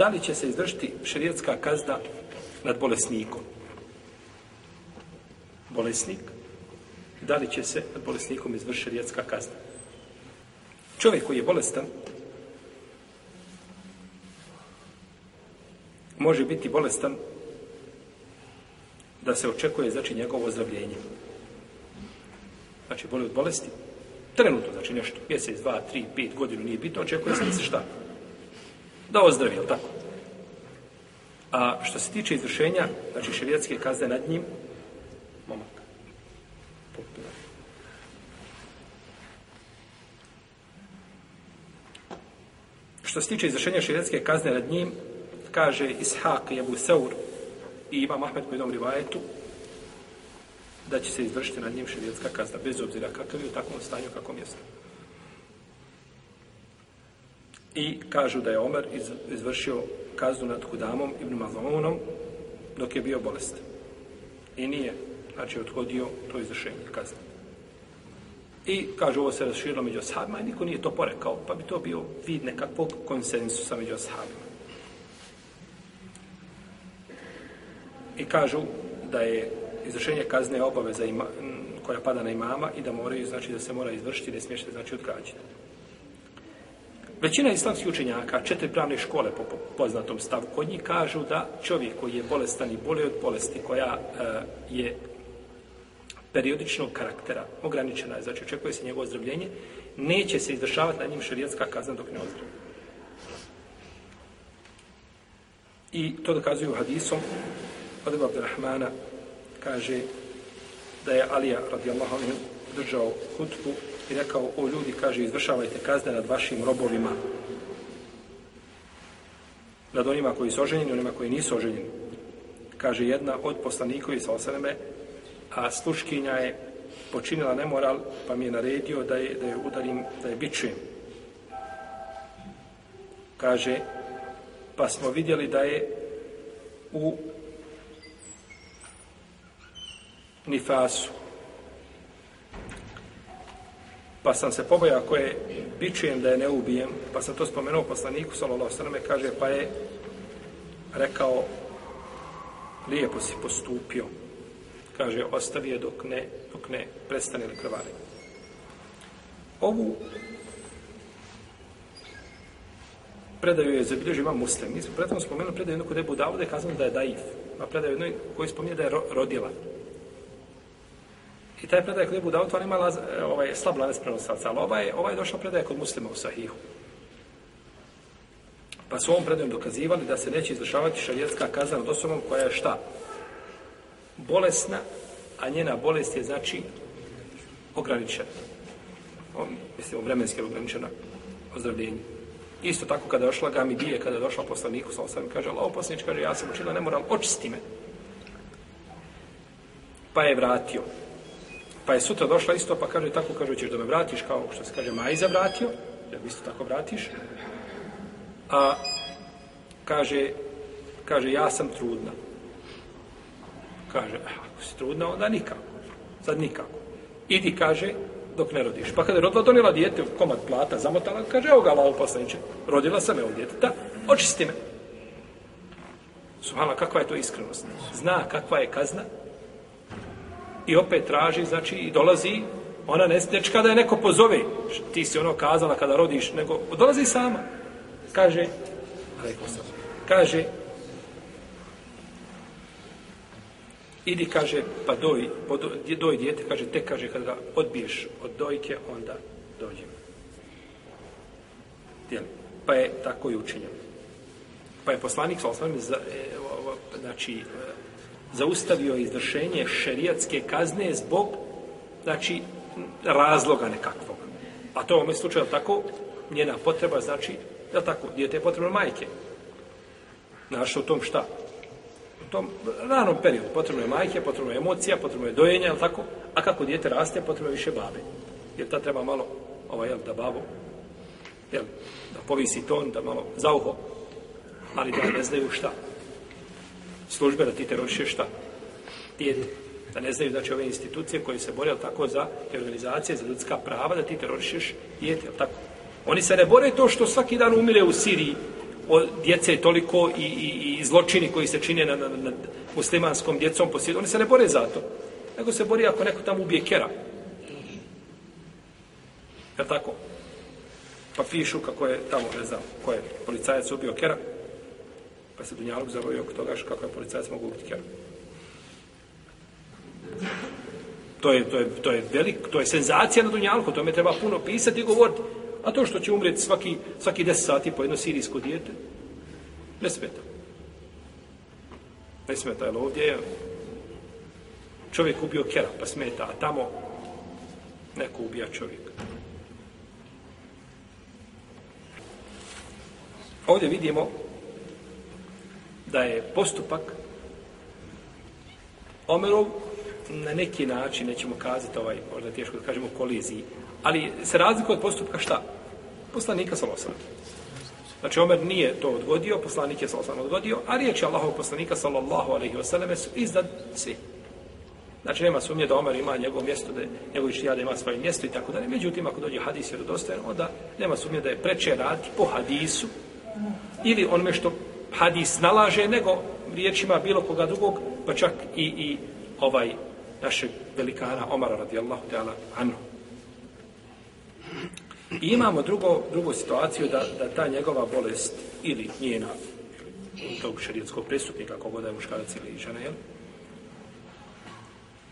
Da li će se izvršiti šerijetska kazna nad bolesnikom? Bolesnik. Da li će se nad bolesnikom izvršiti šerijetska kazna? Čovjek koji je bolestan, može biti bolestan da se očekuje znači njegovo ozdravljenje. Znači, boli od bolesti, trenutno, znači nešto, mjesec, dva, tri, pet godinu nije bitno, očekuje se da se šta? Da ozdravi, je tako? A što se tiče izvršenja, znači šerijatske kazne nad njim, momak. Što se tiče izvršenja šerijatske kazne nad njim, kaže Ishak i Abu Saur i Imam Ahmed po jednom rivajetu, da će se izvršiti nad njim šerijatska kazna, bez obzira kakav je u takvom stanju, kakvom jeste. I kažu da je Omer izvršio kaznu nad Kudamom ibn Mazlomonom dok je bio bolestan. I nije, znači, odhodio to izvršenje kazne. I kaže, ovo se raširilo među ashabima i niko nije to porekao, pa bi to bio vid nekakvog konsensusa među ashabima. I kažu da je izvršenje kazne obaveza ima, koja pada na imama i da moraju, znači da se mora izvršiti, ne smiješte, znači odgađati. Većina islamskih učenjaka, četiri pravne škole po poznatom stavu, kod njih kažu da čovjek koji je bolestan i bolje od bolesti, koja e, je periodičnog karaktera, ograničena je, znači očekuje se njegovo ozdravljenje, neće se izvršavati na njim šarijetska kazna dok ne ozdravi. I to dokazuju hadisom od Ebu kaže da je Alija radijallahu anhu držao hutbu i rekao, o ljudi, kaže, izvršavajte kazne nad vašim robovima. Nad onima koji su oženjeni, onima koji nisu oženjeni. Kaže, jedna od poslanikovi sa osaneme, a sluškinja je počinila nemoral, pa mi je naredio da je, da je udarim, da je bičujem. Kaže, pa smo vidjeli da je u nifasu. Pa sam se pobojao ako je bičujem da je ne ubijem, pa sam to spomenuo poslaniku, sallallahu sallam, kaže, pa je rekao, lijepo si postupio. Kaže, ostavi je dok ne, dok ne prestane li krvari. Ovu predaju je zabilježio imam muslim. Mi smo predstavno spomenuli predaju jednu kod Ebu Davude, kazano da je daif. A predaju jednoj koji spominje da je rodila. I taj predaj kod Ebu Dawud, on ima laz, e, ovaj, slab lanac prenosaca, ali ovaj, ovaj je došao predaj kod muslima u Sahihu. Pa su ovom predajom dokazivali da se neće izvršavati šarijetska kazna od osobom koja je šta? Bolesna, a njena bolest je znači ograničena. On, mislim, vremenski ograničena ozdravljenje. Isto tako kada je došla Gamidije, kada je došla poslaniku, sa osam, kaže, Allah poslanič, kaže, ja sam učinila nemoral, očisti me. Pa je vratio. Pa je sutra došla isto, pa kaže tako, kaže, ćeš da me vratiš, kao što se kaže, Majza vratio, da mi isto tako vratiš. A kaže, kaže, ja sam trudna. Kaže, e, ako si trudna, onda nikako. Sad nikako. Idi, kaže, dok ne rodiš. Pa kada je rodila, donijela dijete, komad plata, zamotala, kaže, evo ga, lao poslaniče, rodila sam evo dijete. Da, očisti me. Subhala, kakva je to iskrenost? Zna kakva je kazna, i opet traži, znači, i dolazi, ona ne znači kada je neko pozove, ti si ono kazala kada rodiš, nego dolazi sama. Kaže, kaže, idi, kaže, pa doj, doj dijete, kaže, te, kaže, kada ga odbiješ od dojke, onda dođe. Dijeli. Pa je tako i učinjeno. Pa je poslanik, sa osnovim, e, znači, e, zaustavio izvršenje šerijatske kazne zbog znači razloga nekakvog. A to u ovom slučaju tako njena potreba znači da tako dijete je potrebno majke. Znaš u tom šta? U tom ranom periodu potrebno je majke, potrebno je emocija, potrebno je dojenje, je tako? A kako dijete raste, potrebno je više babe. Jer ta treba malo ovaj, jel, da babo jel, da povisi ton, da malo zauho, ali da ne znaju šta službe da ti terorišeš šta? Dijete. Da ne znaju, znači, ove institucije koje se bore, tako, za te organizacije, za ljudska prava, da ti terorišeš dijete, tako? Oni se ne bore to što svaki dan umire u Siriji, o djece toliko i, i, i zločini koji se čine na, na, na muslimanskom djecom po svijetu. Oni se ne bore za to. Nego se bori ako neko tamo ubije kera. Jel tako? Pa pišu kako je tamo, ne znam, ko je policajac ubio kera. Pa se Dunjaluk zabavio oko toga kako je policajac mogu ubiti kera. To je, to je, to je velik, to je senzacija na Dunjalku, tome treba puno pisati i govoriti. A to što će umrijeti svaki, svaki deset sati po jedno sirijsko dijete, ne smeta. Ne smeta, jer ovdje je čovjek ubio kera, pa smeta, a tamo neko ubija čovjeka. Ovdje vidimo da je postupak Omerov na neki način, nećemo kazati ovaj, možda teško da kažemo koliziji, ali se razlikuje od postupka šta? Poslanika Salosana. Znači, Omer nije to odgodio, poslanik je Salosana odgodio, a riječi Allahov poslanika sallallahu alaihi wasallam su iznad svi. Znači, nema sumnje da Omer ima njegovo mjesto, da njegovi štijada ima svoje mjesto i tako dalje. Međutim, ako dođe hadis vjerodostojan, onda nema sumnje da je preče raditi po hadisu ili onome što hadis nalaže, nego riječima bilo koga drugog, pa čak i, i ovaj našeg velikana Omara radijallahu ta'ala anhu. I imamo drugo, drugu situaciju da, da ta njegova bolest ili njena tog šarijetskog prestupnika, kogoda je muškarac ili žena, jel?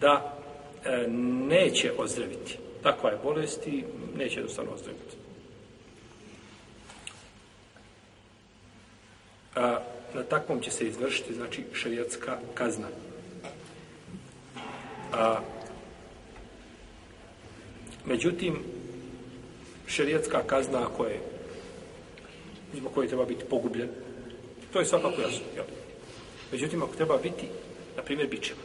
da e, neće ozdraviti. Takva je bolest i neće jednostavno ozdraviti. A, na takvom će se izvršiti, znači, šerijatska kazna. A, međutim, šerijatska kazna ako je zbog koje treba biti pogubljen, to je svakako jasno. Jel? Međutim, ako treba biti, na primjer, bićeva,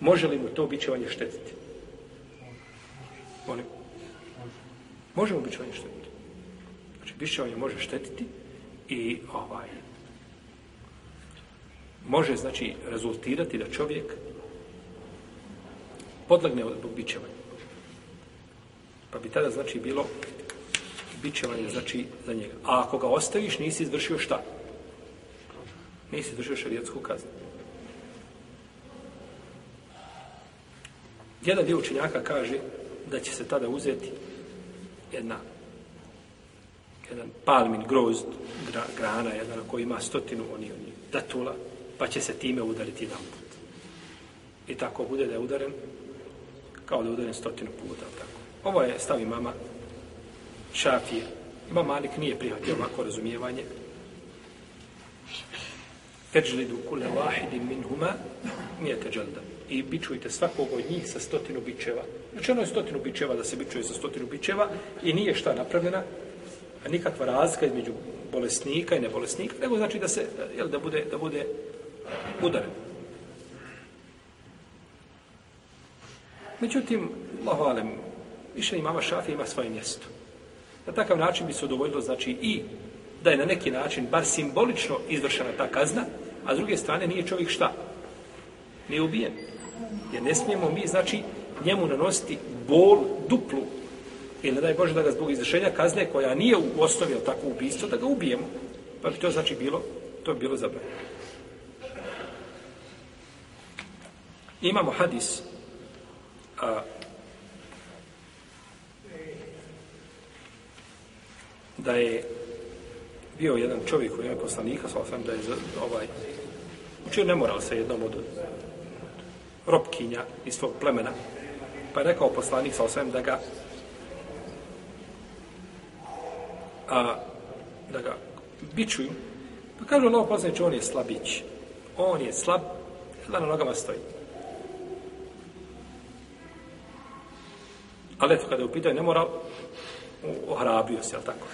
može li mu to bićevanje štetiti? Molim. Može mu bićevanje štetiti. Znači, bićevanje može štetiti i ovaj, može, znači, rezultirati da čovjek podlegne od bićevanja. Pa bi tada, znači, bilo bićevanje, znači, za njega. A ako ga ostaviš, nisi izvršio šta? Nisi izvršio šarijetsku kaznu. Jedan dio učenjaka kaže da će se tada uzeti jedna jedan palmin grozd gra, grana, jedna koji ima stotinu oni, oni datula, pa će se time udariti jedan put. I tako bude da je udaren kao da je udaren stotinu puta. Tako. Ovo je stavi mama Šafije. Ima Malik nije prihvatio ovako razumijevanje. Eđlidu kule vahidi min huma mijete dželda. I bičujte svakog od njih sa stotinu bičeva. Znači ono je stotinu bičeva da se bičuje sa stotinu bičeva i nije šta napravljena, nikakva razlika između bolesnika i nebolesnika, nego znači da se, jel, da bude, da bude udaren. Međutim, Allahu alem, više mama Šafija ima svoje mjesto. Na takav način bi se udovoljilo, znači, i da je na neki način, bar simbolično izvršena ta kazna, a s druge strane nije čovjek šta? Nije ubijen. Jer ne smijemo mi, znači, njemu nanositi bol duplu i ne daj Bože da ga zbog izrešenja kazne koja nije u osnovi ili tako ubistvo, da ga ubijemo. Pa bi to znači bilo, to bi bilo zabranjeno. Imamo hadis a, da je bio jedan čovjek u ime poslanika, sa osam da je ovaj, učio nemoral sa jednom od ropkinja iz svog plemena, pa je rekao poslanik sa osam da ga a, da ga bičuju, pa kažu Allah poslanič, on je slabić. On je slab, da na nogama stoji. Ali eto, kada je upitao, ne mora ohrabio se, jel tako?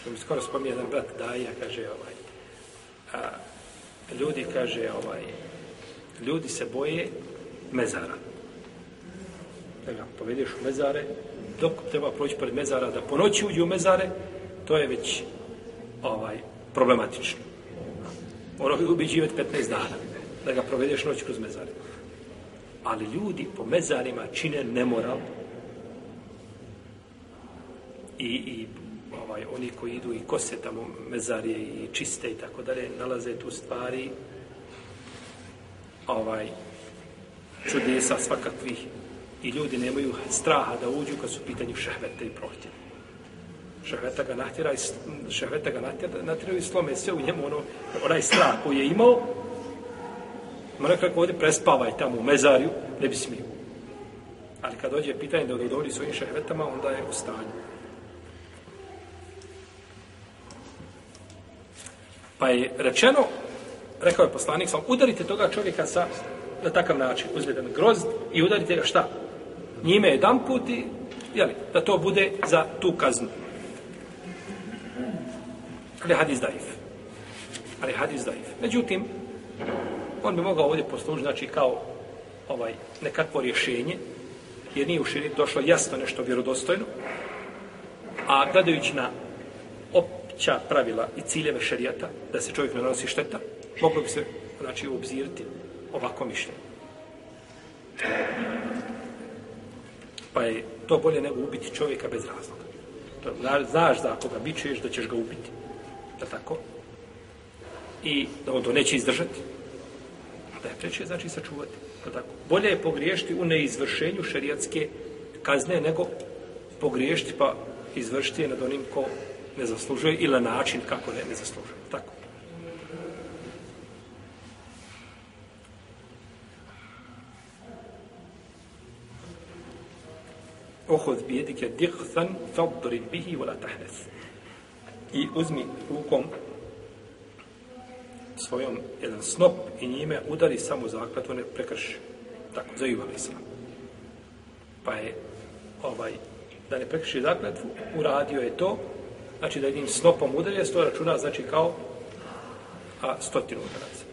Što mi skoro spominje jedan brat Daja, kaže ovaj, a, ljudi, kaže ovaj, ljudi se boje mezara. Da ga povedeš u mezare, dok treba proći pred mezara, da po noći uđe u mezare, to je već ovaj problematično. Ono bi ubi 15 dana, da ga provedeš noć kroz mezare. Ali ljudi po mezarima čine nemoral i, i ovaj, oni koji idu i kose tamo mezarije i čiste i tako dalje, nalaze tu stvari ovaj čudesa svakakvih i ljudi nemaju straha da uđu kad su u pitanju šehvete i prohtjeve. Šehveta ga natjera i šehveta ga natjera, natjera i slome sve u njemu ono, onaj strah koji je imao Ma nekako ovdje prespavaj tamo u mezarju, ne bi smio. Ali kad dođe pitanje da odovoli svojim šehvetama, onda je u stanju. Pa je rečeno, rekao je poslanik, sam, udarite toga čovjeka sa, na takav način, Uzmite grozd i udarite ga šta? Njime jedan put i, jeli, da to bude za tu kaznu. Ali hadis daif. Ali hadis daif. Međutim, on bi mogao ovdje poslužiti, znači kao ovaj nekakvo rješenje, jer nije u širi došlo jasno nešto vjerodostojno, a gledajući na opća pravila i ciljeve šerijata, da se čovjek ne nosi šteta, moglo bi se znači, obzirati ovako mišljenje. Pa je to bolje nego ubiti čovjeka bez razloga. To, znaš da ako ga bičuješ, da ćeš ga ubiti. Da tako? I da on to neće izdržati. Da je preče, znači sačuvati. Da tako? Bolje je pogriješiti u neizvršenju šerijatske kazne nego pogriješiti pa izvršiti je nad onim ko ne zaslužuje ili na način kako ne, ne zaslužuje. Tako. Ohod bijedike dihthan fadrin bihi wala tahnes. I uzmi rukom svojom jedan snop i njime udari samo zakletu, ne prekrši. Tako, za Ivan Islam. Pa je ovaj, da ne prekrši zakletvu, uradio je to, znači da jednim snopom udario, sto računa, znači kao a, stotinu udaraca.